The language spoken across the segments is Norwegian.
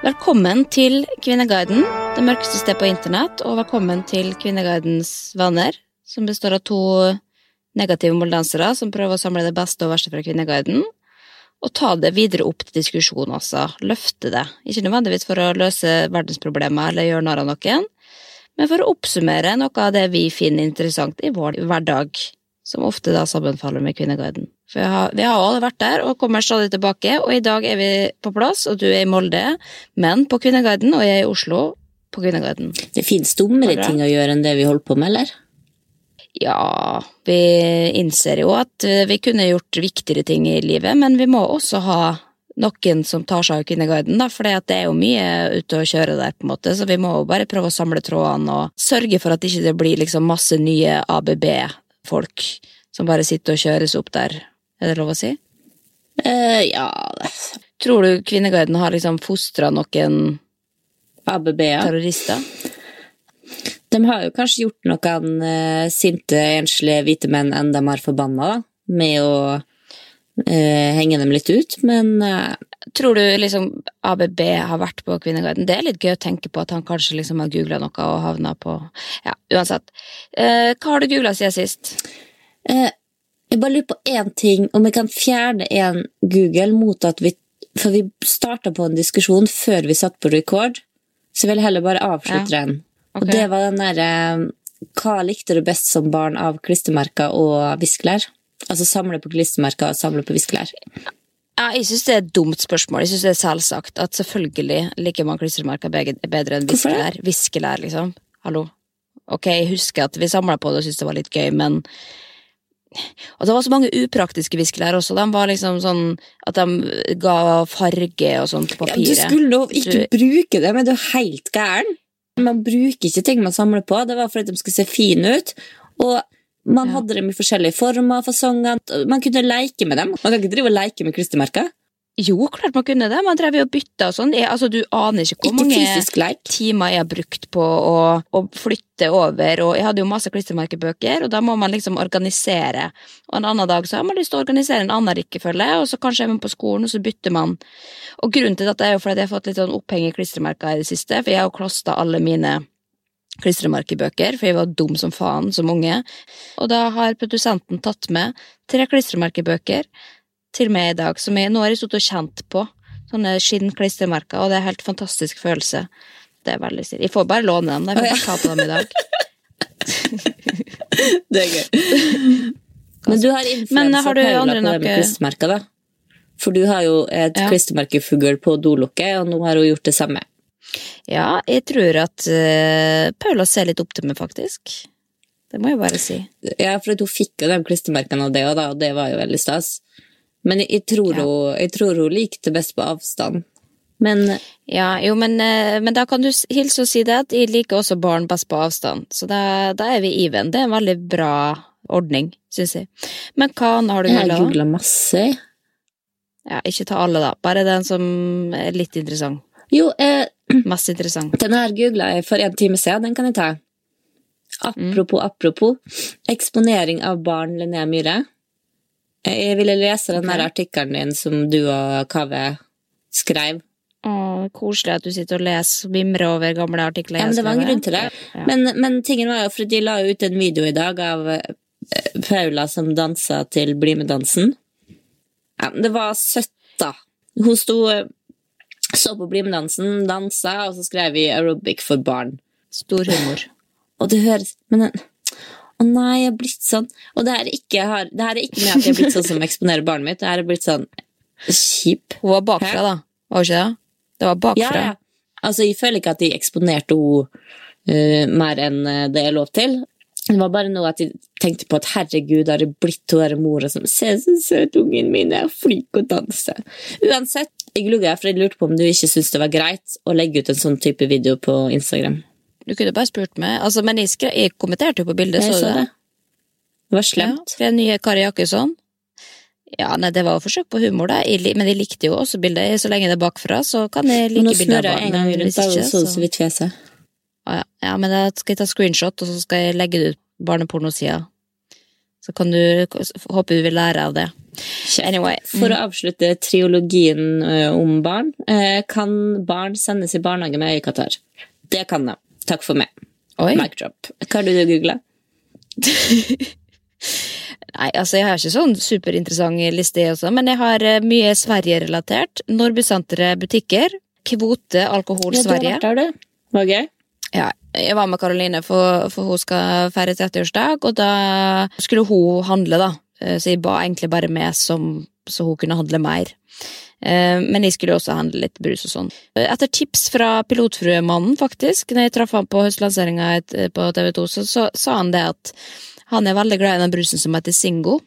Velkommen til Kvinneguiden, det mørkeste sted på internett, og velkommen til Kvinneguidens venner, som består av to negative moldansere som prøver å samle det beste og verste fra Kvinneguiden, og ta det videre opp til diskusjon, altså. Løfte det. Ikke nødvendigvis for å løse verdensproblemer eller gjøre narr av noen, men for å oppsummere noe av det vi finner interessant i vår hverdag, som ofte da sammenfaller med Kvinneguiden. For har, vi har alle vært der og kommer stadig tilbake, og i dag er vi på plass, og du er i Molde, men på Kvinneguiden, og jeg er i Oslo på Kvinneguiden. Det fins dummere ting å gjøre enn det vi holder på med, eller? Ja, vi innser jo at eh, vi kunne gjort viktigere ting i livet, men vi må også ha noen som tar seg av Kvinneguiden, da, for det er jo mye ute å kjøre der, på en måte, så vi må jo bare prøve å samle trådene og sørge for at ikke det blir liksom masse nye ABB-folk som bare sitter og kjøres opp der. Er det lov å si? Eh, ja Tror du Kvinneguiden har liksom fostra noen ABB, terrorister? De har jo kanskje gjort noen eh, sinte, enslige hvite menn enn de har forbanna, da, med å eh, henge dem litt ut, men eh, Tror du liksom ABB har vært på Kvinneguiden? Det er litt gøy å tenke på at han kanskje liksom har googla noe og havna på Ja, uansett. Eh, hva har du googla siden sist? eh, jeg bare lurer på én ting, om jeg kan fjerne en Google mot at vi For vi starta på en diskusjon før vi satt på record, så jeg vil heller bare avslutte Ja. den. Og det var den derre Hva likte du best som barn av klistremerker og viskelær? Altså samle på klistremerker og samle på viskelær. Ja, jeg syns det er et dumt spørsmål. Jeg synes det er selvsagt at selvfølgelig liker man klistremerker bedre enn viskelær. Viskelær, liksom. Hallo. Ok, jeg husker at vi samla på det og syntes det var litt gøy, men Og det var så mange upraktiske viskelær også. De var liksom sånn at de ga farge og sånt på Ja, papiret. du skulle ikke Du- bruke det, men du er helt gæren. Man bruker ikke ting man samler på. Det var for at de skulle se fine ut. Og man hadde dem i forskjellige former, fasonger. Man kunne leke med dem. Man kan ikke drive og leke med klistremerker. Jo, klart man kunne det. Man drev jo og bytta og sånn. Altså, du aner ikke hvor Ikke mange timer jeg har brukt på å, å flytte over, og jeg hadde jo masse klistremerkebøker, og da må man liksom organisere. Og en annen dag så har man lyst til å organisere en annen rekkefølge, og så kanskje er man på skolen, og så bytter man. Og grunnen til dette er jo fordi jeg har fått litt sånn oppheng i klistremerker i det siste, for jeg har jo klosta alle mine klistremerkebøker, for jeg var dum som faen som unge. Og da har produsenten tatt med tre klistremerkebøker til meg i dag, som jeg nå har jeg stått og kjent på. Sånne skinnklistremerker, og det er en helt fantastisk følelse. Det er veldig stilig. Jeg får bare låne dem. Jeg får bare ta på dem i dag. Det er gøy. Men du har influensa har Paula på det da? For du har jo et Ja. klistremerkefugl på dolokket, og nå har hun gjort det samme. Ja, jeg tror at uh, Paula ser litt opp til meg, faktisk. Det må jeg bare si. Ja, for hun fikk jo de klistremerkene av det da, og det var jo veldig stas. Men jeg, jeg, tror Ja. hun, jeg tror hun likte best på avstand. Men Ja, jo, men, eh, men da kan du hilse og si det at jeg liker også barn best på avstand. Så da, da er vi even. Det er en veldig bra ordning, syns jeg. Men hva har du jeg har googla, da? googla masse. Ja, ikke ta alle, da. Bare den som er litt interessant. Jo, eh, Masse interessant. den her googla jeg for en time siden, den kan jeg ta. Apropos, apropos. Eksponering av barn, Linnea Myhre. Jeg ville lese den her Ok. artikkelen din som du og Kaveh skrev. Å, koselig at du sitter og leser og mimrer over gamle artikler. Ja, men det var en grunn til det. Ja. Men, men tingen var jo, for de la ut en video i dag av eh, Paula som dansa til Bli med-dansen. Ja, men det var søtt, da. Hun sto eh, så på Bli med-dansen, dansa, og så skrev vi aerobic for barn. Stor humor. Og det høres Men å nei, jeg er blitt sånn Og det her er ikke, har, det her er ikke med at jeg er blitt sånn som eksponerer barnet mitt. Det her er blitt sånn kjip. Hun var bakfra, da. Var hun ikke det? Det var bakfra. Ja, ja. Altså, jeg føler ikke at de eksponerte henne mer enn eh, det er lov til. Det var bare noe at jeg tenkte på at herregud, har det blitt hun der mora som Se så søt ungen min er, flink å danse. Uansett, jeg glugga for jeg lurte på om du ikke syntes det var greit å legge ut en sånn type video på Instagram. Du kunne bare spurt meg. Altså, men jeg, skre, jeg kommenterte jo på bildet, Jeg så så det? det. Det var Ja, slemt. skrev nye Kari Jakkesson. Ja, nei, det var jo forsøk på humor, da. Jeg, men jeg likte jo også bildet. Så lenge det er bakfra, så kan jeg like bildet av snurrer jeg en gang rundt, da, så det så vidt fjeset. Ja. ja, men da skal jeg ta screenshot, og så skal jeg legge det ut barnepornosida. Så kan du Håper du vil lære av det. Anyway. For å avslutte triologien om barn, eh, kan barn sendes i barnehage med øyekatarr? Det kan de. Takk for meg. Oi. Mic drop. Hva har du googla? Nei, altså jeg har ikke sånn superinteressant liste, også, men jeg har eh, mye Sverige-relatert. Norbussenteret butikker. Kvote alkohol Ja, du har vært der, du. Var gøy? Ja, jeg var med Karoline, for, for hun skal feire 30-årsdag, og da skulle hun handle, da. Eh, Så jeg ba egentlig bare med som, så hun kunne handle mer. Eh, Men jeg skulle også handle litt brus og sånn. Etter tips fra pilotfruemannen, faktisk, når jeg traff han på høstlanseringa på TV 2, så, så sa han det at han er veldig glad i den brusen som heter Singo.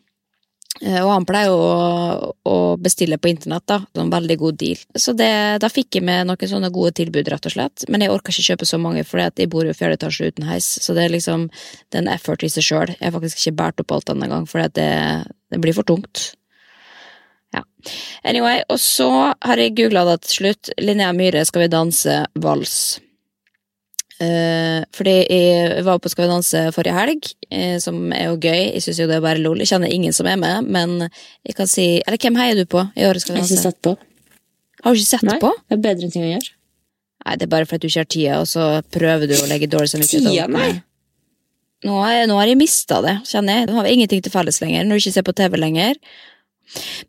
Eh, Og han pleier å, å bestille på internett, da. En veldig god deal. Så det, da fikk jeg med noen sånne gode tilbud, rett og slett. Men jeg orker ikke kjøpe så mange, for jeg bor jo i fjerde etasje uten heis. Så det er liksom det er en effort i seg sjøl. Jeg har faktisk ikke båret opp alt denne gang, for det, det blir for tungt. Ja. Anyway, og så har jeg googla det til slutt. Linnea Myhre, Skal vi danse vals. Eh, fordi jeg var på Skal vi danse forrige helg, eh, som er jo gøy. Jeg syns jo det er bare lol. Jeg kjenner ingen som er med, men jeg kan si Eller hvem heier du på i året Skal vi Jeg har ikke sett på. Har du ikke sett Nei, på? det er bedre ting å gjøre. Nei, det er bare fordi du ikke har tida, og så prøver du å legge dårlig samvittighet Tida, nei. Nå har jeg, nå har jeg mista det, kjenner jeg. Nå har vi ingenting til felles lenger, når du ikke ser på TV lenger.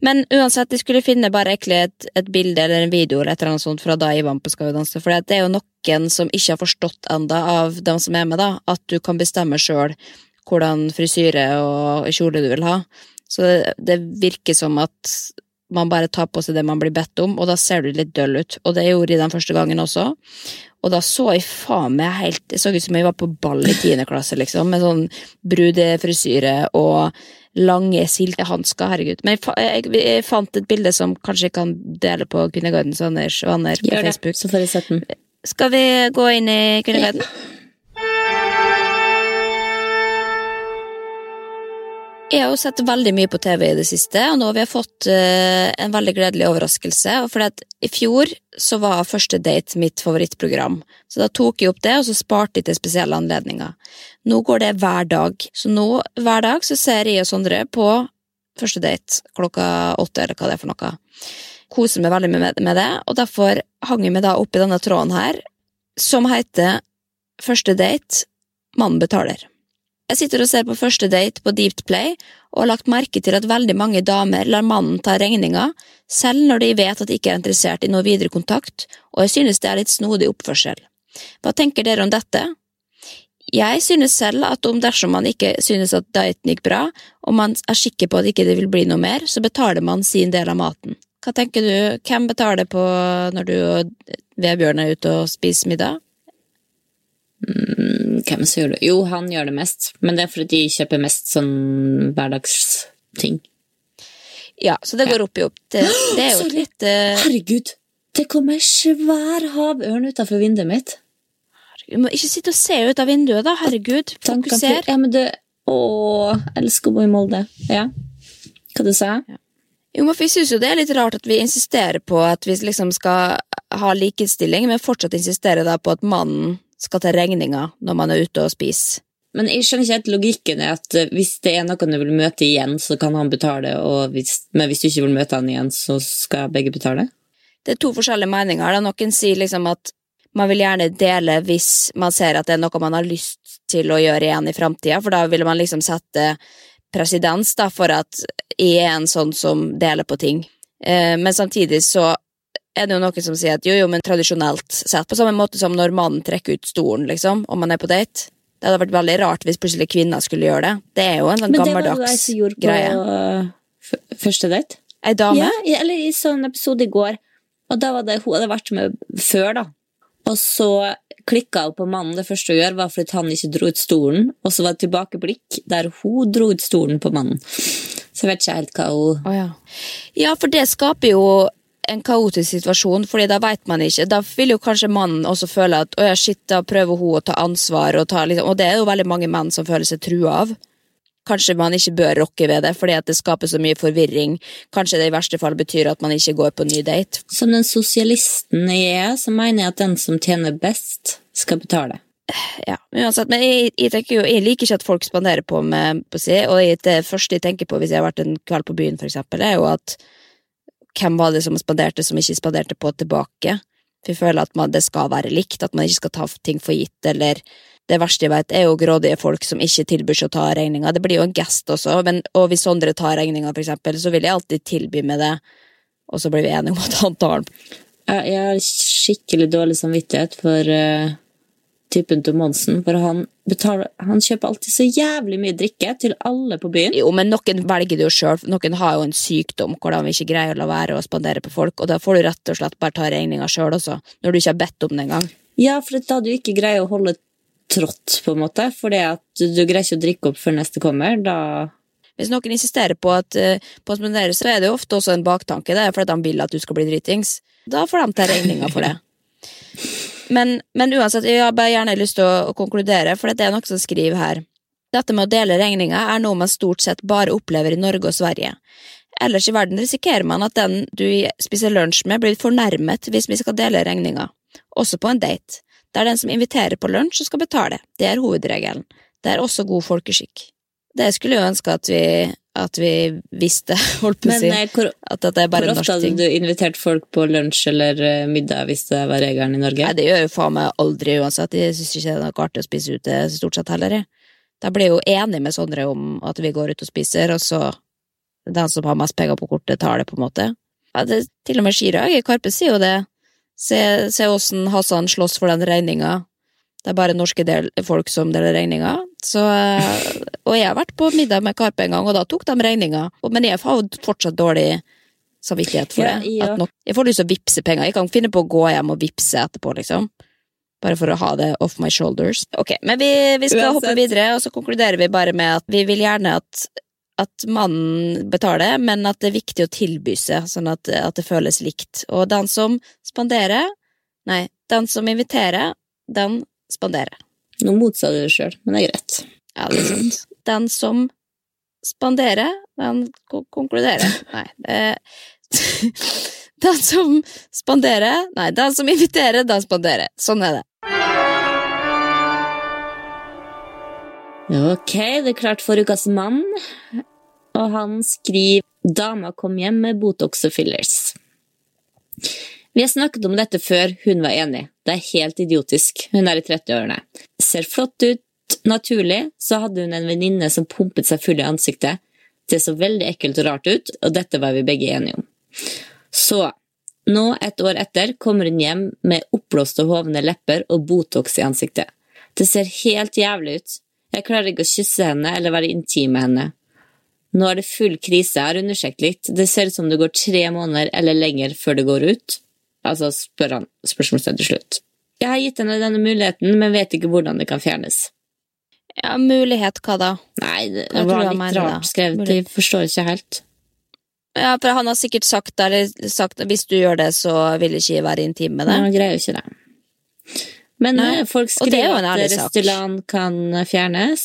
Men uansett, jeg skulle finne bare egentlig et, et bilde eller en video eller et eller annet sånt fra da jeg var på Skal vi danse, for det er jo noen som ikke har forstått enda av dem som er med, da, at du kan bestemme sjøl hvordan frisyre og kjole du vil ha. Så det, det virker som at man bare tar på seg det man blir bedt om, og da ser du litt døll ut. Og det gjorde jeg den første gangen også. Og da så jeg faen meg helt Det så ut som jeg var på ball i tiende klasse, liksom, med sånn brudefrisyre og lange silkehansker, herregud. Men jeg, jeg, jeg fant et bilde som kanskje jeg kan dele på Kvinnegardens venners venner på Gjør det, Facebook. så får jeg sett den. Skal vi gå inn i Kvinneguiden? Jeg har jo sett veldig mye på TV i det siste, og nå har vi fått uh, en veldig gledelig overraskelse. fordi at I fjor så var Første date mitt favorittprogram, så da tok jeg opp det, og så sparte jeg til spesielle anledninger. Nå går det hver dag, så nå hver dag så ser jeg og Sondre på Første date klokka åtte, eller hva det er for noe. Koser meg veldig med, med det, og derfor hang jeg meg da oppi denne tråden her, som heter Første date mannen betaler. Jeg sitter og ser på første date på Deep Play og har lagt merke til at veldig mange damer lar mannen ta regninga, selv når de vet at de ikke er interessert i noe videre kontakt, og jeg synes det er litt snodig oppførsel. Hva tenker dere om dette? Jeg synes selv at om dersom man ikke synes at dieten gikk bra, og man er sikker på at ikke det vil bli noe mer, så betaler man sin del av maten. Hva tenker du, hvem betaler på når du og Vebjørn er ute og spiser middag? Mm, Hvem som gjør det? Jo, han gjør det mest, men det er fordi de kjøper mest sånn hverdagsting. Ja, så det går opp i opp. Det, det er jo Sorry. litt uh... Herregud, det kom ei svær havørn utafor vinduet mitt. Du må ikke sitte og se ut av vinduet, da, herregud. Fokuser. Ja, men det Å, elsker å bo i Molde. Ja. Hva du sa Jo, men jeg synes jo det er litt rart at vi insisterer på at vi liksom skal ha likestilling, men fortsatt insisterer da på at mannen skal ta regninga når man er ute og spiser. Men jeg skjønner ikke helt logikken i at eh, hvis det er noen du vil møte igjen, så kan han betale, hvis, men hvis du ikke vil møte han igjen, så skal begge betale? Det er to forskjellige meninger. Noen sier liksom at man vil gjerne dele hvis man ser at det er noe man har lyst til å gjøre igjen i framtida, for da vil man liksom sette presedens for at jeg er en sånn som deler på ting. Eh, men samtidig så er det jo noen som sier at jo, jo, men tradisjonelt sett, på samme måte som når mannen trekker ut stolen, liksom, om man er på date. Det hadde vært veldig rart hvis plutselig kvinner skulle gjøre det. Det er jo en sånn Men det var jo jeg gammeldags gjorde på greie. første date. Ei dame? Ja, eller i sånn episode i går. Og da var det hun hadde vært med før, da. Og så klikka hun på mannen. Det første hun gjør, var fordi han ikke dro ut stolen. Og så var det tilbakeblikk der hun dro ut stolen på mannen. Så jeg vet ikke helt hva hun oh, ja. ja, for det skaper jo en kaotisk situasjon, fordi da vet man ikke. Da vil jo kanskje mannen også føle at å ja, shit, da prøver hun å ta ansvar, og, ta, liksom, og det er jo veldig mange menn som føler seg trua av. Kanskje man ikke bør rokke ved det, fordi at det skaper så mye forvirring. Kanskje det i verste fall betyr at man ikke går på ny date. Som den sosialisten jeg er, så mener jeg at den som tjener best, skal betale. Ja, uansett, men jeg, jeg, jo, jeg liker ikke at folk spanderer på meg, på si, og det første jeg tenker på hvis jeg har vært en kveld på byen, for eksempel, er jo at hvem var det som spanderte som ikke spanderte på tilbake? Jeg føler at man, det skal være likt, at man ikke skal ta ting for gitt, eller det verste jeg vet, er jo grådige folk som ikke tilbyr seg å ta regninga. Det blir jo en gest også, men, og hvis Sondre tar regninga, for eksempel, så vil jeg alltid tilby med det, og så blir vi enige om at han tar den. Jeg har skikkelig dårlig samvittighet for eh, typen til Monsen, for han, betaler, han kjøper alltid så jævlig mye drikke til alle på byen. Jo, men noen velger det jo sjøl. Noen har jo en sykdom hvor de ikke greier å la være å spandere på folk, og da får du rett og slett bare ta regninga sjøl også, når du ikke har bedt om det engang. Ja, for da du ikke greier å holde trått, på en måte, fordi at du, du greier ikke å drikke opp før neste kommer, da Hvis noen insisterer på at uh, på å spandere, så er det jo ofte også en baktanke, det er fordi de vil at du skal bli dritings. Da får de ta regninga for det. Men, men uansett, jeg har bare gjerne lyst til å, å konkludere, for det er noe som skriver her. Dette med å dele regninga er noe man stort sett bare opplever i Norge og Sverige. Ellers i verden risikerer man at den du spiser lunsj med, blir fornærmet hvis vi skal dele regninga. Også på en date. Det er den som inviterer på lunsj som skal betale. Det er hovedregelen. Det er også god folkeskikk. Det skulle jeg ønske at vi, at vi visste, holdt på å si. eh, hvor, At dette er bare norsk ting. hvor ofte hadde du invitert folk på lunsj eller eh, middag hvis det var regelen i Norge? Nei, det gjør jo faen meg aldri uansett. Jeg syns ikke det er noe artig å spise ute stort sett heller. Da blir jeg jo enig med Sondre om at vi går ut og spiser, og så den som har mest penger på kortet, tar det, på en måte. Ja, det, til og med Chirag, Karpe sier jo det. Se åssen Hassan slåss for den regninga. Det er bare norske del, folk som deler regninga. Eh, og jeg har vært på middag med Karpe en gang, og da tok de regninga. Men jeg har fortsatt dårlig samvittighet for Ja, det. ja. Nok, jeg får lyst til å vippse penger. Jeg kan finne på å gå hjem og vippse etterpå, liksom. Bare for å ha det off my shoulders. Ok, men vi, vi skal Uansett. hoppe videre, og så konkluderer vi bare med at vi vil gjerne at, at mannen betaler, men at det er viktig å tilby seg, sånn at, at det føles likt. Og den som spanderer, nei, den som inviterer, den spanderer. Nå motsa du det sjøl, men det er greit. Ja, det er sant. Den som spanderer, den konkluderer. Nei, det Den som spanderer Nei, den som inviterer, den spanderer. Sånn er det. Ok, det er klart for ukas mann. Og han skriver Dama kom hjem med Botox og fillers. Vi har snakket om dette før, hun var enig. Det er helt idiotisk. Hun er i 30-årene. Ser flott ut, naturlig, så hadde hun en venninne som pumpet seg full i ansiktet. Det så veldig ekkelt og rart ut, og dette var vi begge enige om. Så Nå, et år etter, kommer hun hjem med oppblåste, hovne lepper og Botox i ansiktet. Det ser helt jævlig ut. Jeg klarer ikke å kysse henne eller være intim med henne. Nå er det full krise, jeg har undersøkt litt. Det ser ut som det går tre måneder eller lenger før det går ut. Altså, spør han spørsmålstegn til slutt. Jeg har gitt henne denne muligheten, men vet ikke hvordan det kan fjernes. Ja, mulighet hva da? Nei, det, Hva det var litt rart skrevet, de forstår ikke helt. Ja, for han har sikkert sagt, eller sagt hvis du gjør det, så vil ikke være intim med deg. Ja, han greier jo ikke det. Men Nei, eh, folk er skriver at. Restylan kan fjernes.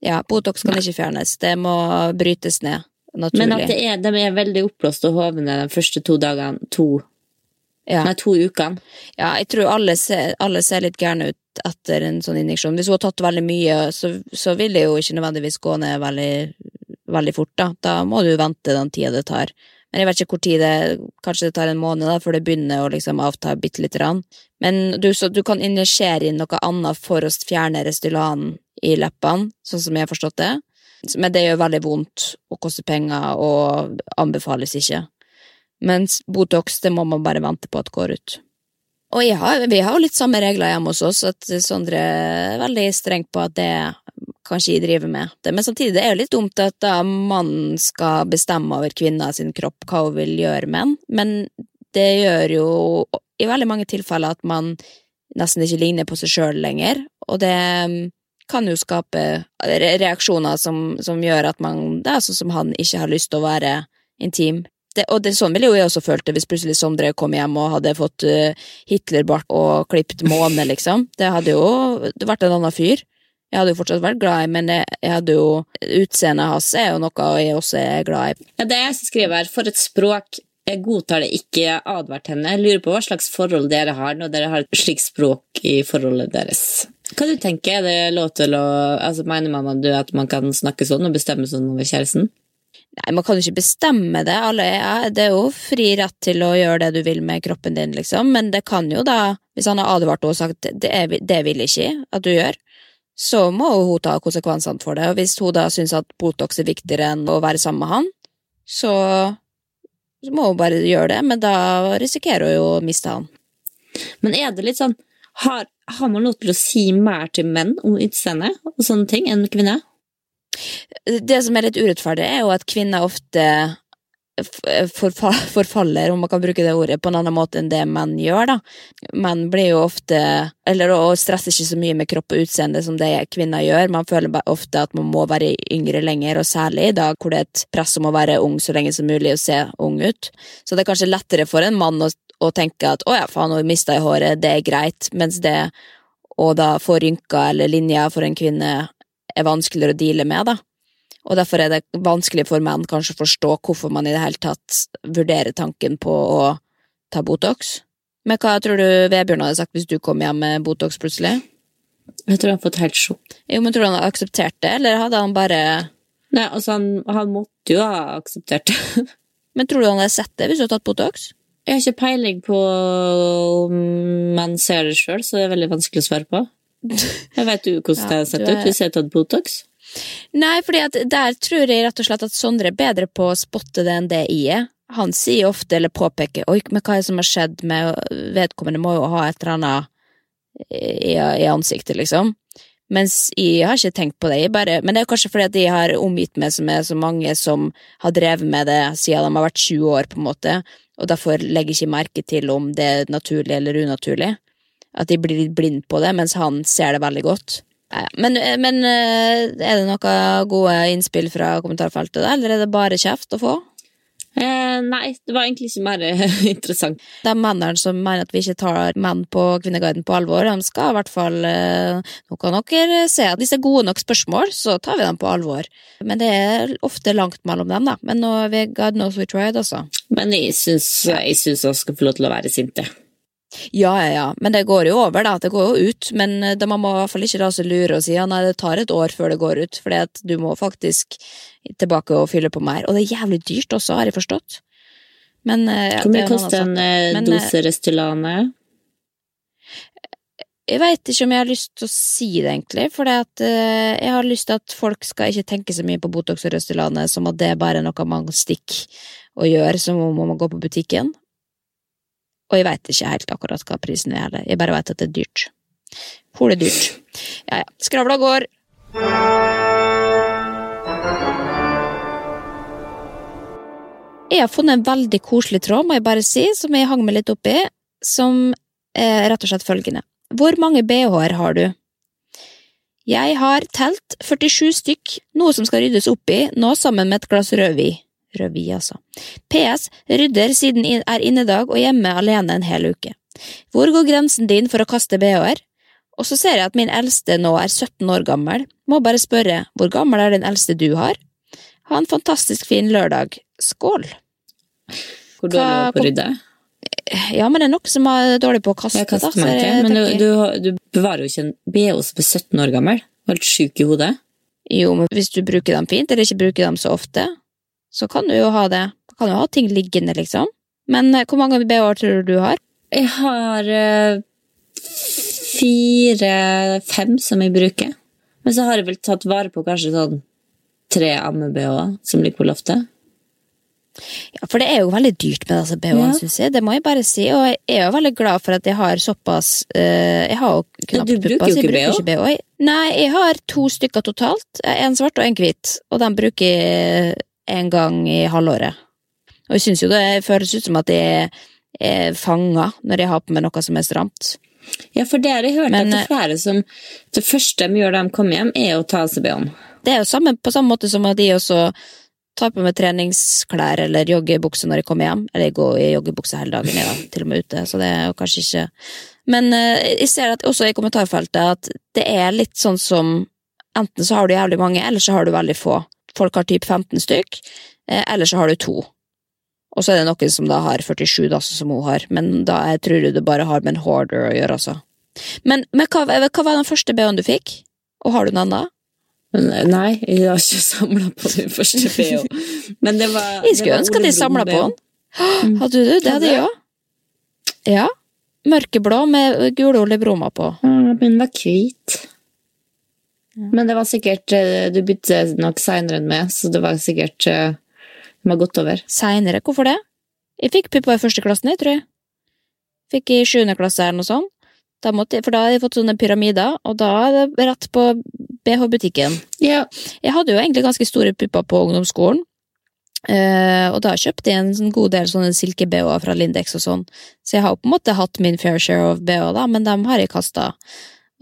Ja, Botox kan ikke fjernes. Det må brytes ned naturlig. Men at det er, de er veldig oppblåst og hovne de første to dagene, to, ja. nei, to ukene. ja, jeg tror alle ser, alle ser litt gærne ut etter en sånn injeksjon. Hvis hun har tatt veldig mye, så, så vil det jo ikke nødvendigvis gå ned veldig, veldig fort, da. Da må du vente den tida det tar. Men jeg vet ikke hvor tid det Kanskje det tar en måned da, før det begynner å liksom avta bitte lite grann. Men du, så, du kan injisere inn noe annet for å fjerne Restylanen i leppene, sånn som jeg har forstått det. Men det gjør veldig vondt og koster penger og anbefales ikke. Mens Botox, det må man bare vente på at går ut. Og har, vi har jo litt samme regler hjemme hos oss, at Sondre er veldig streng på at det kanskje jeg driver med. Det, men samtidig det er jo litt dumt at da mannen skal bestemme over kvinna sin kropp, hva hun vil gjøre med den, men det gjør jo i veldig mange tilfeller at man nesten ikke ligner på seg sjøl lenger, og det mm, kan jo skape reaksjoner som, som gjør at man, det er sånn som han ikke har lyst til å være intim. Det, og det, sånn ville jo jeg også følt det hvis plutselig Sondre kom hjem og hadde fått uh, Hitlerbart og klipt måne, liksom. Det hadde jo vært en annen fyr. Jeg hadde jo fortsatt vært glad i, men jeg, jeg hadde jo Utseendet hans er jo noe jeg også er glad i. Ja, det jeg skriver her. For et språk. Jeg godtar det ikke, jeg advart henne. Jeg lurer på hva slags forhold dere har når dere har et slikt språk i forholdet deres. Hva du tenker Er det lov til å altså, Mener mamma du at man kan snakke sånn og bestemme sånn over kjæresten? Nei, man kan jo ikke bestemme det. Alle er, det er jo fri rett til å gjøre det du vil med kroppen din, liksom, men det kan jo da, hvis han har advart og sagt det, er, det vil ikke at du gjør, så må hun ta konsekvensene for det, og hvis hun da syns at Botox er viktigere enn å være sammen med han, så, så må hun bare gjøre det, men da risikerer hun jo å miste han. Men er det litt sånn Har, har man lov til å si mer til menn om utseende og sånne ting enn kvinner? Det som er litt urettferdig, er jo at kvinner ofte forfaller, om man kan bruke det ordet, på en annen måte enn det menn gjør, da. Menn blir jo ofte Eller og stresser ikke så mye med kropp og utseende som det kvinner gjør. Man føler ofte at man må være yngre lenger, og særlig i dag hvor det er et press om å være ung så lenge som mulig og se ung ut. Så det er kanskje lettere for en mann å, å tenke at å ja, faen, nå mista i håret, det er greit, mens det å da få rynker eller linjer for en kvinne er vanskeligere å deale med, da. Og derfor er det vanskelig for menn kanskje å forstå hvorfor man i det hele tatt vurderer tanken på å ta Botox. Men hva tror du Vebjørn hadde sagt hvis du kom hjem med Botox plutselig? Jeg tror han hadde fått helt sjokk. Jo, men Tror du han hadde akseptert det, eller hadde han bare Nei, altså han, han måtte jo ha akseptert det. Men tror du han hadde sett det hvis du hadde tatt Botox? Jeg har ikke peiling på om man ser det sjøl, så det er veldig vanskelig å svare på. Jeg vet du hvordan det er sett ut hvis jeg har tatt Botox? Nei, fordi at der tror jeg rett og slett at Sondre er bedre på å spotte det enn det jeg er. Han sier ofte, eller påpeker, oi, men hva er det som har skjedd med vedkommende, må jo ha et eller annet i, i ansiktet, liksom. Mens jeg har ikke tenkt på det, bare, men det er kanskje fordi at jeg har omgitt meg med så mange som har drevet med det siden de har vært 20 år, på en måte, og derfor legger jeg ikke merke til om det er naturlig eller unaturlig. At de blir litt blind på det, mens han ser det veldig godt. Men, men eh, er det noen gode innspill fra kommentarfeltet, da, eller er det bare kjeft å få? Eh, nei, det var egentlig ikke mer interessant. De mennene som mener at vi ikke tar menn på Kvinneguiden på alvor, de skal i hvert fall eh, Nå kan dere se at hvis det er gode nok spørsmål, så tar vi dem på alvor. Men det er ofte langt mellom dem, da. Men nå, vi, God knows we tried, altså. Men jeg syns jeg syns skal få lov til å være sinte. Ja, ja, ja. Men det går jo over, da. Det går jo ut. Men eh, da man må i hvert fall ikke la seg lure og si ja, nei, det tar et år før det går ut, fordi at du må faktisk tilbake og fylle på mer. Og det er jævlig dyrt også, har jeg forstått. Men eh, ja, Hvor mye er en koster en eh, eh, dose Restylane? Jeg veit ikke om jeg har lyst til å si det, egentlig. For jeg har lyst til at folk skal ikke tenke så mye på Botox og Restylane som at det er bare noe man stikker og gjør som om man går på butikken. Og jeg veit ikke helt akkurat hva prisen er. Jeg bare veit at det er dyrt. Hvor det er dyrt. Ja, ja. Skravla går. Jeg har funnet en veldig koselig tråd, må jeg bare si, som jeg hang meg litt opp i, som er rett og slett følgende. Hvor mange bh-er har du? Jeg har telt 47 stykk, noe som skal ryddes opp i, nå sammen med et glass rødvin. Rødvin, altså. PS. Rydder siden er innedag og hjemme alene en hel uke. Hvor går grensen din for å kaste bh-er? Og så ser jeg at min eldste nå er 17 år gammel. Må bare spørre, hvor gammel er den eldste du har? Ha en fantastisk fin lørdag. Skål! Hvor dårlig er du på å rydde? Ja, men det er noen som er dårlig på å kaste. Jeg kaster meg ikke, men du, du, du bevarer jo ikke en BH som er 17 år gammel. Helt sjuk i hodet. Jo, men hvis du bruker dem fint, eller ikke bruker dem så ofte, så kan du jo ha det. Du kan jo ha ting liggende, liksom. Men eh, hvor mange BH-er tror du du har? Jeg har eh, fire-fem som jeg bruker. Men så har jeg vel tatt vare på kanskje sånn tre amme-BH-er som ligger på loftet. Ja, for det er jo veldig dyrt med disse BH-ene, Ja. synes jeg. Det må jeg bare si. Og jeg er jo veldig glad for at jeg har såpass uh, Jeg har jo knapt pupper, jo så jeg bruker ikke BH. Nei, jeg har to stykker totalt. En svart og en hvit. Og den bruker jeg en gang i halvåret. Og jeg syns jo det føles ut som at jeg er fanga når jeg har på meg noe som er stramt. Ja, for det har jeg hørt Men, at det eh, er flere som Det første de gjør da de kommer hjem, er å ta BH-en. Det er jo samme, på samme måte som at de også tar på meg treningsklær eller joggebukse når jeg kommer hjem. Eller jeg går i joggebukse hele dagen, jeg da, til og med ute, så det er jo kanskje ikke Men eh, jeg ser at også i kommentarfeltet at det er litt sånn som Enten så har du jævlig mange, eller så har du veldig få. Folk har typ 15 stykk, eh, eller så har du to. Og så er det noen som da har 47, da, sånn som hun har, men da jeg tror jeg det bare har med en hoarder å gjøre, altså. Men, men hva, hva var den første BH-en du fikk? Og har du en annen? Men, eh, Nei, jeg har ikke samla på den første BH. Men det var Jeg skulle ønske at jeg samla på den. Hadde du? Det Det hadde jeg òg. Ja. Mørkeblå med gule olibroma på. Ja, Min var hvit. Men det var sikkert eh, Du bytte nok seinere enn meg, så det var sikkert det Den var gått over. Seinere, hvorfor det? Jeg fikk pupper i første klassen, jeg, tror jeg. Fikk i sjuende klasse eller noe sånt. Da jeg- for da hadde jeg fått sånne pyramider, og da er det rett på BH-butikken. Ja, Jeg hadde jo egentlig ganske store pupper på ungdomsskolen, Uh, og da kjøpte jeg en sånn god del sånne silke-BH-er fra Lindex og sånn, så jeg har jo på en måte hatt min fair share of BH, da, men dem har jeg kasta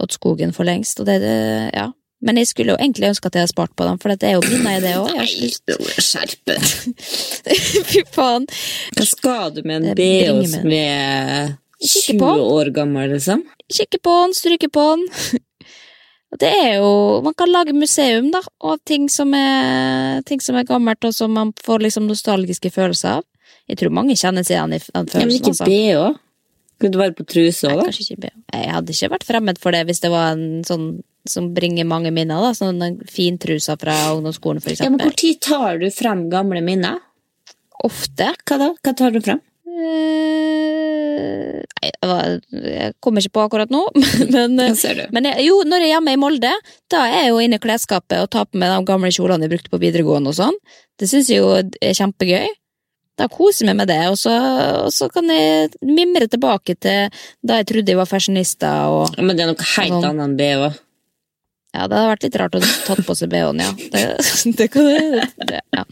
åt skogen for lengst, og det, det ja. Men jeg skulle jo egentlig ønske at jeg hadde spart på dem, for det er jo minner i det òg. deg! Fy faen. Hva skal du med en BH som er 20 år gammel, liksom? Kikke på den, stryke på den. Det er jo Man kan lage museum, da, av ting som er, ting som er gammelt, og som man får liksom nostalgiske følelser av. Jeg tror mange kjenner seg igjen i den Ja, men ikke altså. BH. Kunne det være på truse òg, da? kanskje ikke BH. Jeg hadde ikke vært fremmed for det hvis det var en sånn som bringer mange minner, da. Sånn den fintrusa fra ungdomsskolen, for Ja, men. Hvor tid tar du frem gamle minner? Ofte. Hva da? Hva tar du frem? Eh, Nei, jeg kommer ikke på akkurat nå, men eh? Men jeg, jo, når jeg er hjemme i Molde, da er jeg jo inne i klesskapet og tar på meg de gamle kjolene jeg brukte på videregående og sånn. Det syns jeg jo er kjempegøy. Da koser jeg meg med det, og så, og så kan jeg mimre tilbake til da jeg trodde jeg var fashionista og Ja, men det er noe helt Sånn. annet enn BH. Ja, det hadde vært litt rart å tatt på seg BH-en, ja. Det, det kan det, ja.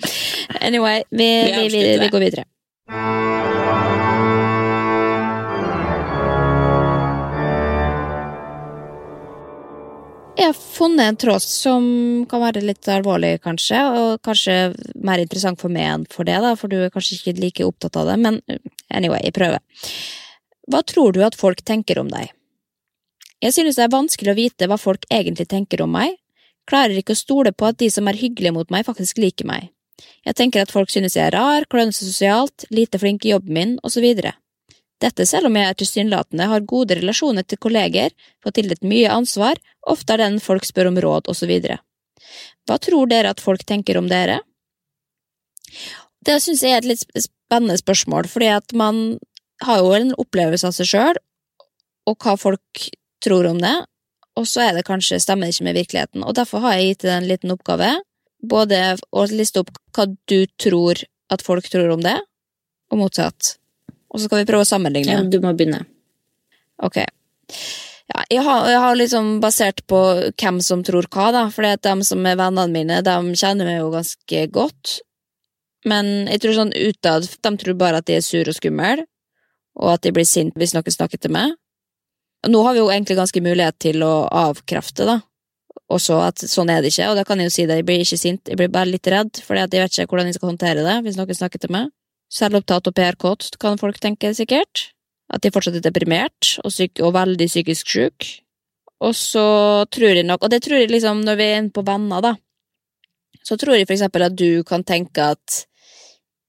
Anyway, vi, Vi vi, vi, vi går videre. Jeg har funnet en tråd som kan være litt alvorlig, kanskje, og kanskje mer interessant for meg enn for det, da, for du er kanskje ikke like opptatt av det, men anyway, jeg prøver. Hva tror du at folk tenker om deg? Jeg synes det er vanskelig å vite hva folk egentlig tenker om meg, klarer ikke å stole på at de som er hyggelige mot meg, faktisk liker meg. Jeg tenker at folk synes jeg er rar, klønete sosialt, lite flink i jobben min, videre. Dette selv om jeg tilsynelatende har gode relasjoner til kolleger, får tildelt mye ansvar, ofte er den folk spør om råd, videre. Hva tror dere at folk tenker om dere? Det synes jeg er et litt spennende spørsmål, fordi at man har jo en opplevelse av seg sjøl, og hva folk tror om det, og så er det kanskje stemmer det ikke med virkeligheten, og derfor har jeg gitt deg en liten oppgave, både å liste opp hva du tror at folk tror om det, og motsatt. Og så skal vi prøve å sammenligne. Ja, du må begynne. Ok. Ja, jeg, har, jeg har liksom basert på hvem som tror hva, da. For de som er vennene mine, de kjenner meg jo ganske godt. Men jeg tror sånn utad De tror bare at de er sur og skummel, og at de blir sint hvis noen snakker til meg. Og nå har vi jo egentlig ganske mulighet til å avkrefte, da. Også at sånn er det ikke, og da kan jeg jo si det. Jeg blir ikke sint, jeg blir bare litt redd, at jeg vet ikke hvordan jeg skal håndtere det hvis noen snakker til meg. Selvopptatt og PR-kåt, kan folk tenke, sikkert. At de fortsatt er deprimert og, syk, og veldig psykisk syk. Og så tror jeg nok, og det tror jeg liksom når vi er inne på venner, da, så tror jeg for eksempel at du kan tenke at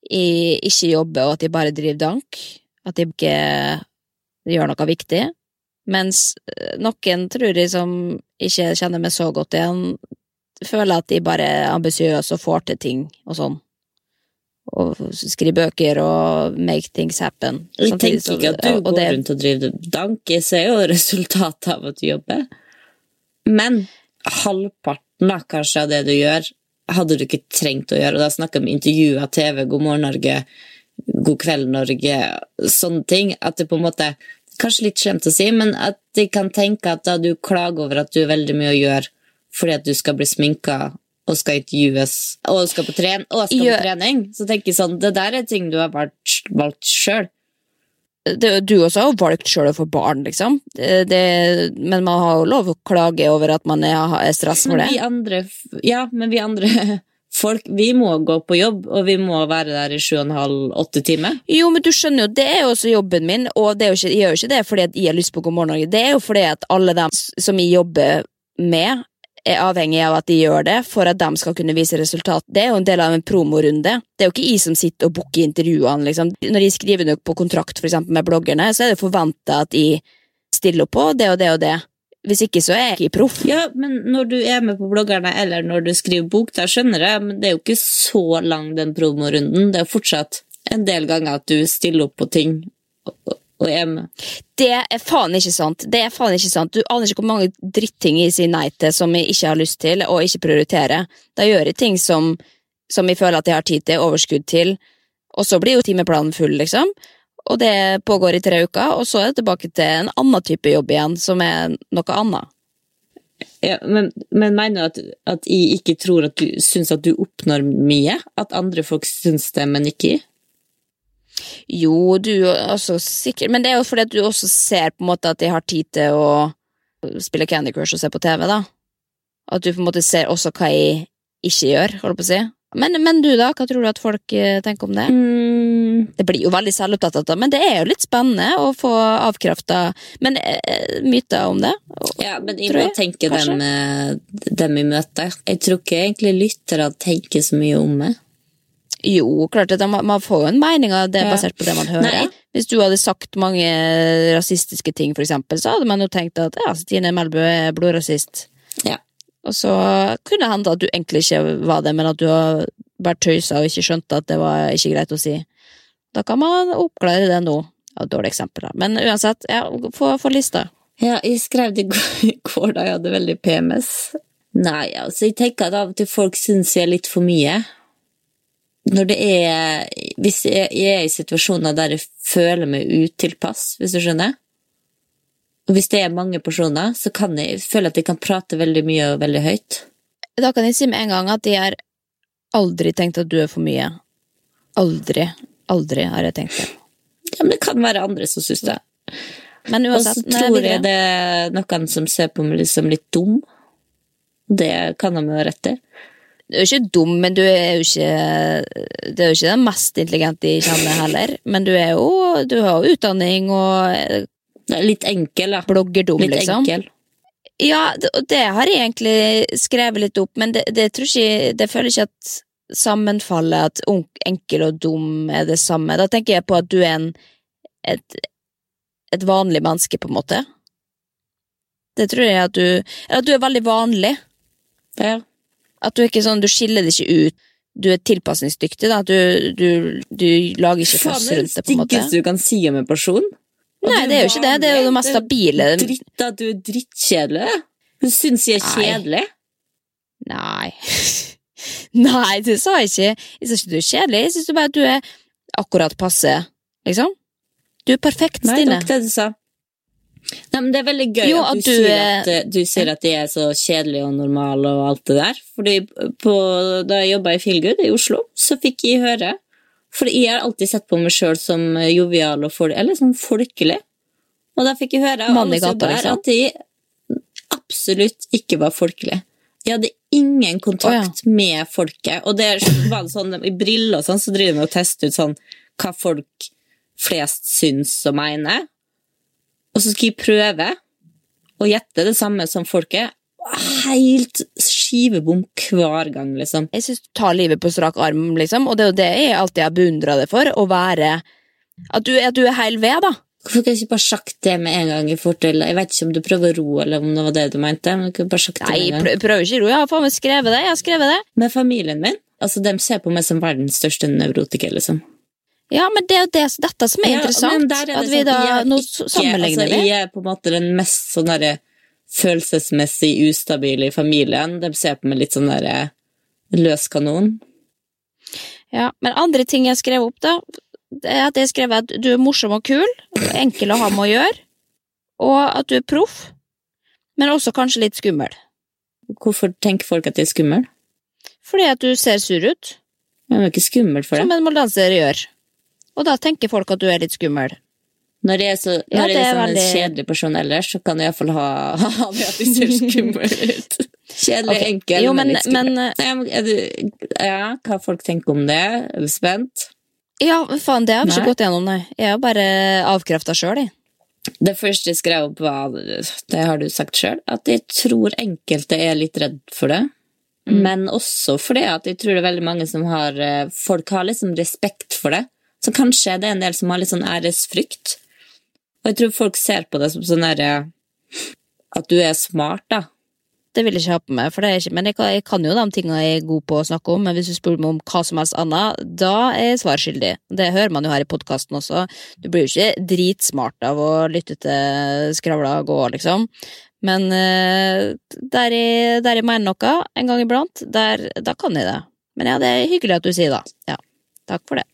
jeg ikke jobber, og at jeg bare driver dank. At jeg ikke gjør noe viktig. Mens eh, noen tror jeg som ikke kjenner meg så godt igjen, føler at de bare er ambisiøse og får til ting og sånn. Og skriver bøker og make things happen. Jeg Samtidig tenker ikke at du går det- rundt og driver dank. Jeg ser jo resultatet av at du jobber. Men halvparten da, kanskje av det du gjør, hadde du ikke trengt å gjøre. Og da snakker vi om intervjuer, TV, God morgen Norge, God kveld Norge, sånne ting. At det på en måte Kanskje litt slemt å si, men at de kan tenke at da du klager over at du har veldig mye å gjøre fordi at du skal bli sminka og skal intervjues og skal på, tren og skal på trening, så tenker jeg sånn Det der er ting du har valgt, valgt sjøl. du også har valgt sjøl å få barn, liksom. Det, men man har jo lov å klage over at man er, er stress for Men det. vi andre, ja, men vi andre folk, vi må gå på jobb, og vi må være der i sju og en halv, åtte timer. Jo, men du skjønner jo, det er jo også jobben min, og ikke, jeg gjør jo ikke det fordi jeg har lyst på God morgen Norge, det er jo fordi at alle dem som jeg jobber med, er avhengig av at de gjør det for at de skal kunne vise resultat. Det er jo en del av en promorunde. Det er jo ikke jeg som sitter og booker intervjuene, liksom. Når jeg skriver noe på kontrakt, for eksempel med bloggerne, så er det forventa at jeg stiller opp på det og det og det. Hvis ikke, så er jeg ikke proff. Ja, men når du er med på bloggerne, eller når du skriver bok, da skjønner jeg, men det er jo ikke så lang den promorunden. Det er jo fortsatt en del ganger at du stiller opp på ting og, og er med. Det er faen ikke sant. Det er faen ikke sant. Du aner ikke hvor mange dritting jeg sier nei til som jeg ikke har lyst til, og ikke prioriterer. Da gjør jeg ting som, som jeg føler at jeg har tid til, overskudd til, og så blir jo timeplanen full, liksom. Og det pågår i tre uker, og så er det tilbake til en annen type jobb igjen, som er noe annet. Ja, men, men mener du at, at jeg ikke tror at du syns at du oppnår mye? At andre folk syns det, men ikke jeg? Jo, du altså sikkert, men det er jo fordi at du også ser på en måte at jeg har tid til å spille Candy Crush og se på TV, da. At du på en måte ser også hva jeg ikke gjør, holder på å si. Men, men du, da? Hva tror du at folk eh, tenker om det? Mm, Det blir jo veldig selvopptatt, av det, men det er jo litt spennende å få avkrafta Men eh, myter om det? Ja, men jeg må tenke dem, eh, dem i møte. Jeg tror ikke egentlig lyttere tenker så mye om det. Jo, klart at man, man får jo en mening av det Ja. basert på det man hører. Nei. Hvis du hadde sagt mange rasistiske ting, for eksempel, så hadde man jo tenkt at ja, Stine Melbø er blodrasist. Ja. Og så kunne det hende at du egentlig ikke var det, men at du har vært tøysa og ikke skjønte at det var ikke greit å si. Da kan man oppklare det nå. Ja, dårlig eksempel, da. Men uansett, ja, få, få lista. Ja, jeg skrev det i går, da jeg hadde veldig PMS. Nei, altså, jeg tenker at av og til folk syns jeg er litt for mye. Når det er Hvis jeg jeg er i situasjoner der jeg føler meg utilpass, hvis du skjønner. Hvis det er mange personer, så kan jeg føle at jeg kan prate veldig mye og veldig høyt. Da kan jeg si med en gang at jeg har aldri tenkt at du er for mye. Aldri. Aldri har jeg tenkt det. Ja, men det kan være andre som syns det. Men Og så tror jeg det er noen som ser på meg som litt dum. Det kan de jo ha rett i. Du er jo ikke dum, men du er jo ikke Det er jo ikke den mest intelligente jeg kjenner heller. Men du er jo Du har jo utdanning og Litt enkel, da. bloggerdom, Litt liksom. enkel. Ja, det, det har jeg egentlig skrevet litt opp, men det, det tror ikke Det føler ikke at sammenfallet at enkel og dum er det samme. Da tenker jeg på at du er en et, et vanlig menneske, på en måte. Det tror jeg at du Eller at du er veldig vanlig. Ja. At du er ikke sånn, du skiller det ikke ut. Du er tilpasningsdyktig, da. Du, du, du lager ikke foss er rundt det det, på en måte. styggeste du kan si om en person. Nei, det er jo ikke det. Det er jo det mest stabile. Dritt, at du er drittkjedelig. Hun syns jeg er kjedelig. Nei. Nei, det sa jeg ikke. Jeg sa ikke du er kjedelig. Jeg syns bare at du er akkurat passe, liksom. Du er perfekt, Stine. Nei, det du sa. Nei, men Det er veldig gøy Jo, at, at du, du sier er- at, eh, du sier at de er så kjedelige og normale og alt det der. Fordi på, Da jeg jobba i Feelgood i Oslo, så fikk jeg høre For jeg har alltid sett på meg sjøl som eh, jovial og folk, eller sånn folkelig. Og da fikk jeg høre av alle som gata, liksom. at jeg absolutt ikke var folkelig. Jeg hadde ingen kontakt med folket. Og det var sånn, i briller og sånn, så driver vi og tester ut sånn hva folk flest syns og mener. Og så skal jeg prøve å gjette det samme som folket. Helt skivebom hver gang, liksom. Jeg syns du tar livet på strak arm, liksom, og det er jo det jeg alltid har beundra deg for, å være At du, at du er heil ved, da. Hvorfor kunne jeg ikke bare sagt det med en gang? i fortell? Jeg vet ikke om du prøver å ro, eller om det var det du mente. men du kunne bare sagt det Nei, med en gang. jeg prøver ikke ro. Jeg har faen meg skrevet det. Jeg har skrevet det. Med familien min, altså de ser på meg som verdens største nevrotiker, liksom. Ja, men det er jo det, dette som er Ja, interessant. men der er det at vi sånn, da, Nå ikke- sammenligner altså, vi. Jeg er på en måte den mest sånn derre følelsesmessig ustabile i familien. De ser på meg litt sånn derre løs kanon. Ja, men andre ting jeg skrev opp, da, det er at jeg skrev at du er morsom og kul, enkel å ha med å gjøre, og at du er proff, men også kanskje litt skummel. Hvorfor tenker folk at jeg er skummel? Fordi at du ser sur ut, Men Jeg er ikke skummel for som det. en moldanser gjør. Og da tenker folk at du er litt skummel. Når jeg er, så, Ja, når jeg det er er sånn en kjedelig person ellers, så kan jeg iallfall ha, ha det at de ser skumle ut. Kjedelig, okay. enkel, jo, men, men- men, du, ja, hva folk tenker om det? Er du spent? Ja, faen, det har vi ikke gått gjennom, nei. Jeg har bare avkrefta sjøl, jeg. Det første jeg skrev opp, var det har du sagt sjøl, at jeg tror enkelte er litt redd for det. Mm. Men også fordi at jeg tror det er veldig mange som har eh, Folk har liksom respekt for det. Så kanskje det er en del som har litt sånn æresfrykt. Og jeg tror folk ser på det som sånn derre At du er smart, da. Det vil jeg ikke ha på meg, for det er ikke, men jeg kan, jeg kan jo de tingene jeg er god på å snakke om, men hvis du spør meg om hva som helst annet, da er jeg svar skyldig. Det hører man jo her i podkasten også. Du blir jo ikke dritsmart av å lytte til skravla gå, liksom. Men eh, der, jeg, der jeg mener noe en gang iblant, der, da kan jeg det. Men ja, det er hyggelig at du sier det. Ja, takk for det.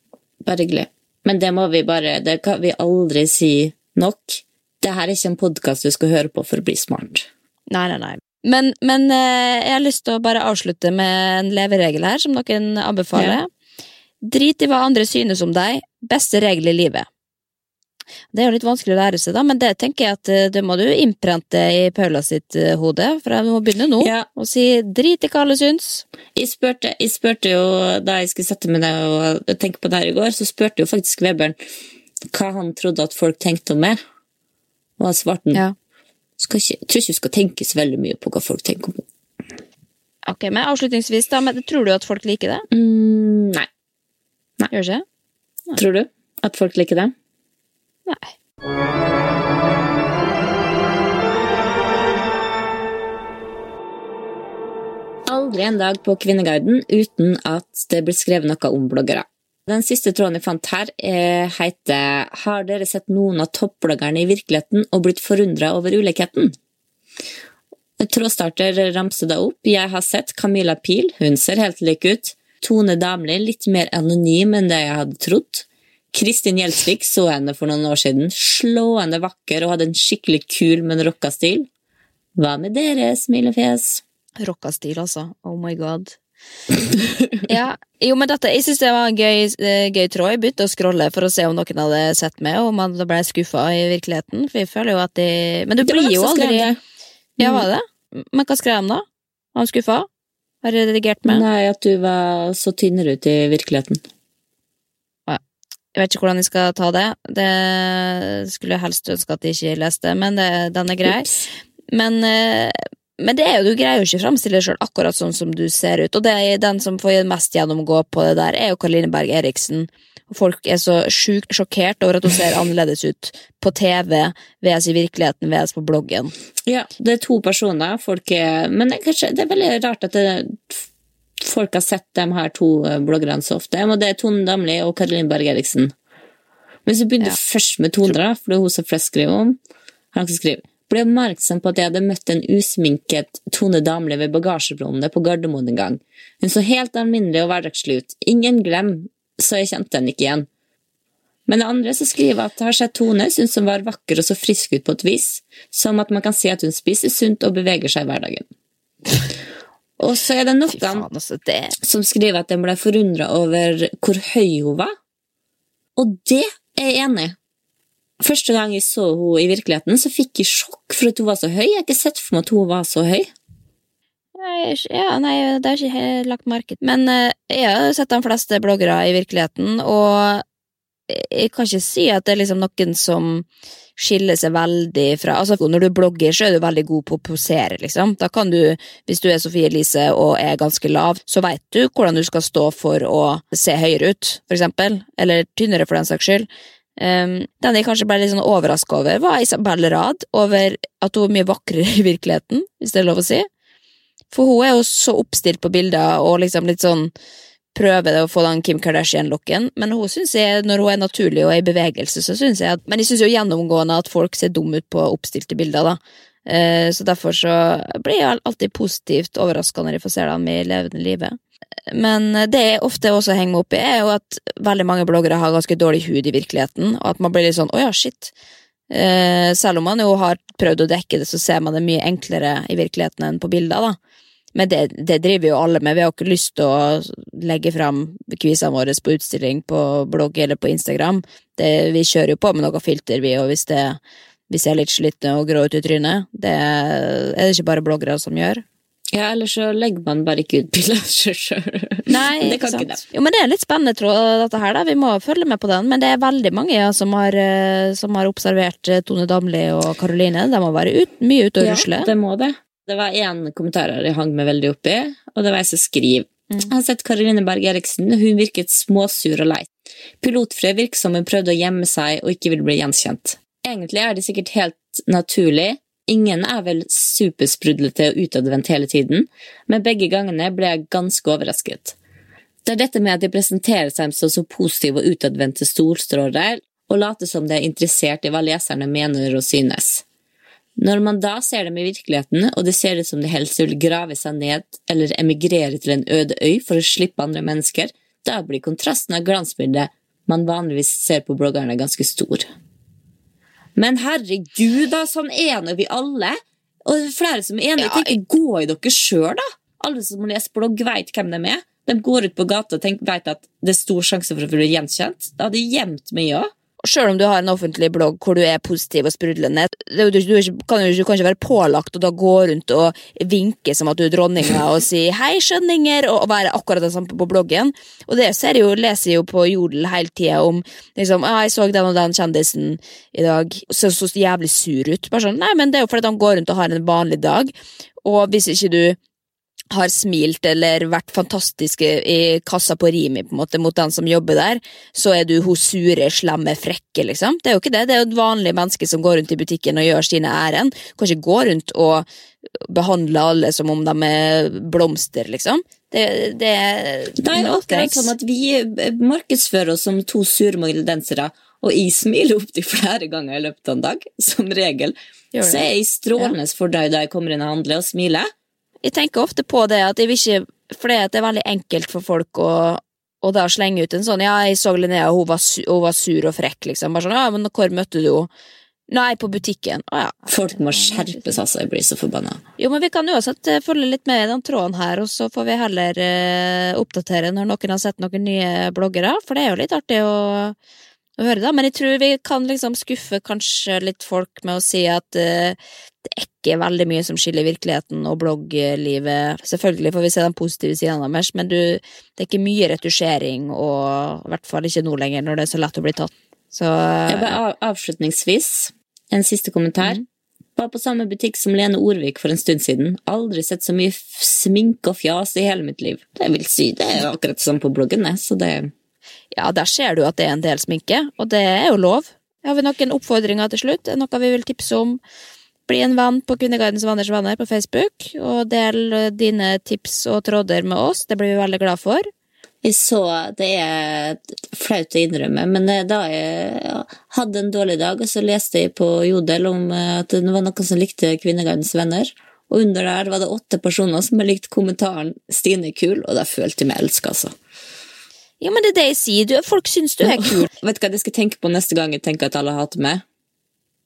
Bare hyggelig. Men det må vi bare Det kan vi aldri si nok. Det her er ikke en podkast du skal høre på for å bli smart. Nei, nei, nei. Men, men eh, jeg har lyst til å bare avslutte med en leveregel her, som noen anbefaler. Drit i hva andre synes om deg. Beste regel i livet. Det er jo litt vanskelig å lære seg, da, men det tenker jeg at eh, det må du innprente i Paula sitt eh, hode. For jeg må begynne nå Ja. og si drit i hva alle syns. Jeg spurte, jeg spurte jo, da jeg skulle sette meg ned og tenke på det her i går, så spurte jo faktisk Vebjørn hva han trodde at folk tenkte om meg. Og han svarte Ja. ikke, jeg tror ikke du skal tenke så veldig mye på hva folk tenker om meg. Ok, men avslutningsvis, da, men tror du at folk liker det? Mm, nei. Gjør ikke? Tror du at folk liker det? Nei. Aldri en dag på Kvinneguiden uten at det blir skrevet noe om bloggere. Den siste tråden jeg fant her, eh, heter Har dere sett noen av toppbloggerne i virkeligheten og blitt forundra over ulikheten? Trådstarter ramser da opp. Jeg har sett Camilla Pil, hun ser helt lik ut. Tone Damli, litt mer anonym enn det jeg hadde trodd. Kristin Gjelsvik så henne for noen år siden. Slående vakker og hadde en skikkelig kul, men rocka stil. Hva med dere, smilefjes? Rocka stil, altså. Oh my god. ja, jo, men dette, Jeg syns det var en gøy, eh, gøy tråd. Jeg begynte å scrolle for å se om noen hadde sett meg, og om man ble skuffa i virkeligheten. For jeg føler jo at de Men du blir jo aldri. Ja, var det? Men hva skrev de da? Var han skuffa? Har jeg redigert med? Nei, at du var så tynnere ut i virkeligheten. Jeg vet ikke hvordan jeg skal ta det. Det skulle jeg helst ønske at jeg ikke leste, men det, den er grei. Ups. Men, eh, men det er jo, du greier jo ikke å fremstille deg sjøl akkurat sånn som du ser ut. Og det er den som får mest gjennomgå på det der, er jo Karoline Berg Eriksen. Folk er så sjukt sjokkert over at hun ser annerledes ut på TV, VS i virkeligheten, VS på bloggen. Ja, det er to personer. Folk er Men det er, kanskje, det er veldig rart at det, folk har sett de her to eh, bloggerne så ofte. Og det er Tone Damli og Karoline Berg Eriksen. Men så begynner Ja. først med Tone, da, for det er hun som flest skriver om. Han kan skrive. Ble oppmerksom på at jeg hadde møtt en usminket Tone Damli ved bagasjerommet på Gardermoen en gang. Hun så helt alminnelig og hverdagslig ut. Ingen glem, så jeg kjente henne ikke igjen. Men det andre som skriver at har sett Tone, syns hun var vakker og så frisk ut på et vis, som at man kan si at hun spiser sunt og beveger seg i hverdagen. Og så er det noen altså. Som skriver at de ble forundra over hvor høy hun var. Og det er jeg enig i. Første gang jeg så henne i virkeligheten, så fikk jeg sjokk for at hun var så høy. Jeg har ikke sett for meg at hun var så høy. Ja, nei, det har ikke helt lagt merke til. Men eh, jeg har sett de fleste bloggere i virkeligheten, og jeg kan ikke si at det er liksom noen som skiller seg veldig fra Altså, når du blogger, så er du veldig god på å posere, liksom. Da kan du, hvis du er Sofie Elise og er ganske lav, så veit du hvordan du skal stå for å se høyere ut, for eksempel. Eller tynnere, for den saks skyld. Um, den jeg kanskje ble litt sånn overraska over, var Isabel Rad, over at hun var mye vakrere i virkeligheten, hvis det er lov å si. For hun er jo så oppstilt på bilder og liksom litt sånn prøver å få den Kim Kardashian-looken, men hun synes jeg, når hun er naturlig og er i bevegelse, så synes jeg at Men jeg synes jo gjennomgående at folk ser dumme ut på oppstilte bilder, da. Uh, så derfor så blir jeg alltid positivt overraska når jeg får se dem i levende livet. Men det jeg ofte også henger meg opp i, er jo at veldig mange bloggere har ganske dårlig hud i virkeligheten, og at man blir litt sånn å ja, shit. Eh, selv om man jo har prøvd å dekke det, så ser man det mye enklere i virkeligheten enn på bilder, da. Men det, det driver jo alle med. Vi har jo ikke lyst til å legge fram kvisene våre på utstilling på blogg eller på Instagram. Det, vi kjører jo på med noe filter, vi, og hvis det, vi ser litt slitne og grå ut i trynet, det er det ikke bare bloggere som gjør. Ja, eller så legger man bare ikke ut bilder av seg sjøl. Nei, det kan ikke det. Jo, men det er litt spennende, tror jeg, dette her, da. Vi må følge med på den. Men det er veldig mange ja, som, har, eh, som har observert eh, Tone Damli og Karoline. De må være ut, mye ute og rusle. Ja, det må det. Det var én kommentar jeg hang meg veldig opp i, og det var jeg som skriver. Jeg har sett Karoline Berg Eriksen, hun virket småsur og lei. Pilotfrø virker som hun prøvde å gjemme seg og ikke ville bli gjenkjent. Egentlig er det sikkert helt naturlig, ingen er vel supersprudlete og utadvendt hele tiden, men begge gangene ble jeg ganske overrasket. Det er dette med at de presenterer seg som så positive og utadvendte storstråler, og later som de er interessert i hva leserne mener og synes. Når man da ser dem i virkeligheten, og det ser ut som de helst vil grave seg ned eller emigrere til en øde øy for å slippe andre mennesker, da blir kontrasten av glansbildet man vanligvis ser på bloggerne, ganske stor. Men herregud, da, sånn er nå vi alle. Og det er flere som er enige. Ja, tenker, Gå i dere sjøl, da. Alle som leser blogg, veit hvem de er. De går ut på gata og tenker, vet at det er stor sjanse for å bli gjenkjent. Det hadde gjemt meg òg. Selv om du har en offentlig blogg hvor du er positiv og sprudlende, du, du, er kan jo du ikke være pålagt å gå rundt og vinke som at du er dronninga og si 'hei, skjønninger' og, og være akkurat det samme på bloggen. Og det ser jo, leser jeg jo på Jodel hele tida om liksom, ah, 'jeg så den og den kjendisen i dag, så så jævlig sur ut'. Bare sånn, Nei, men det er jo fordi han går rundt og har en vanlig dag, og hvis ikke du har smilt eller vært fantastisk i kassa på Rimi på en måte mot den som jobber der, så er du hun sure, slemme, frekke, liksom. Det er jo ikke det. Det er jo et vanlig menneske som går rundt i butikken og gjør sine ærend. Kan ikke gå rundt og behandle alle som om de er blomster, liksom. Det, det Det er no akkurat som at vi eh, markedsfører oss som to sure moldensere, og jeg smiler opptil flere ganger i løpet av en dag, som regel. Så er jeg strålende fornøyd da jeg kommer inn og handler og smiler. Jeg tenker ofte på det at jeg vil ikke For det er veldig enkelt for folk å og da slenge ut en sånn Ja, jeg så Linnea, hun var, su hun var sur og frekk, liksom. Bare sånn, ja, men hvor møtte du henne? Nei, på butikken. Å ja. Folk må skjerpes, altså. Jeg blir så forbanna. Jo, men vi kan uansett eh, følge litt med i den tråden her, og så får vi heller eh, oppdatere når noen har sett noen nye bloggere, for det er jo litt artig å, å høre, da. Men jeg tror vi kan liksom skuffe kanskje litt folk med å si at uh, det er ikke veldig mye som skiller virkeligheten og blogglivet. Selvfølgelig får vi se den positive siden deres, men du, det er ikke mye retusjering, og i hvert fall ikke nå lenger, når det er så lett å bli tatt. Så uh, bare avslutningsvis, en siste kommentar. Var på samme butikk som Lene Orvik for en stund siden. Aldri sett så mye sminke og fjas i hele mitt liv. Det vil si, det er akkurat som på bloggen, det. Så det Ja, der ser du at det er en del sminke, og det er jo lov. Har vi noen oppfordringer til slutt? Noe vi vil tipse om? Bli en venn på Kvinnegardens venners venner på Facebook, og del dine tips og tråder med oss. Det blir vi veldig glad for. Jeg så Det er flaut å innrømme, men eh, da jeg hadde en dårlig dag, og så leste jeg på Jodel om eh, at det var noen som likte Kvinnegardens venner. Og under der var det åtte personer som har likt kommentaren 'Stine kul', og da følte jeg meg elska, altså. Ja, men det er det jeg sier. Du, folk syns du er kul. Vet du hva jeg skal tenke på neste gang jeg tenker at alle hater meg?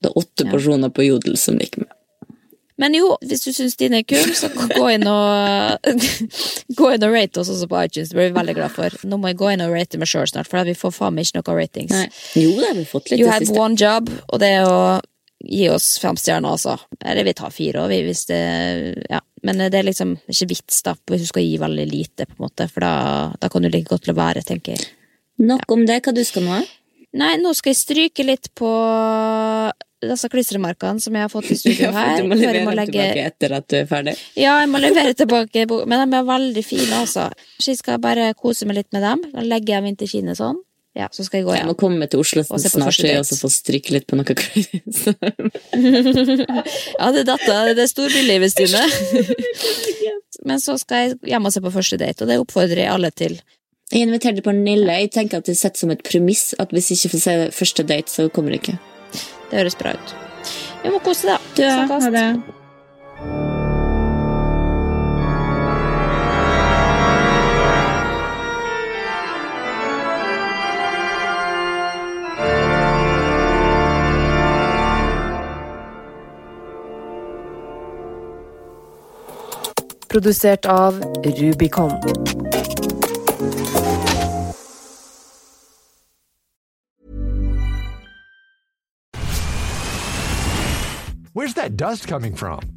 Det er åtte Ja. personer på Jodel som liker meg. Men jo, hvis du syns din er kul, så gå inn og Gå inn og rate oss også på iTunes. Det blir vi veldig glad for. Nå må jeg gå inn og rate meg sjøl snart, for vi får faen meg ikke noen ratings. Nei. Jo, det har vi fått litt You have siste. one job, og det er å gi oss fem stjerner, altså. Eller vi tar fire òg, hvis det Ja. Men det er liksom ikke vits, da, hvis du skal gi veldig lite, på en måte, for da, da kan du like godt la være, tenker jeg. Nok om det. Hva du skal nå? Nei, nå skal jeg stryke litt på disse klistremerkene som jeg har fått i studio her. du må levere må legge tilbake etter at du er ferdig. Ja, jeg må levere tilbake, men de er veldig fine, altså. Så jeg skal bare kose meg litt med dem. Da legger jeg dem inn til kinnet sånn. Ja, så skal jeg gå Jeg må komme til Oslo Og snart, også få stryke litt på noe. Ja, det er datter Det er storbylivet, Stine. Men så skal jeg hjem og se på første date, og det oppfordrer jeg alle til. Jeg inviterte Pernille. Jeg tenker at det setter som et premiss at hvis jeg ikke får se første date, så kommer det ikke. Det høres bra ut. Vi må kose, da. Du, ha det. Produsert av Rubicon. Where's that dust coming from?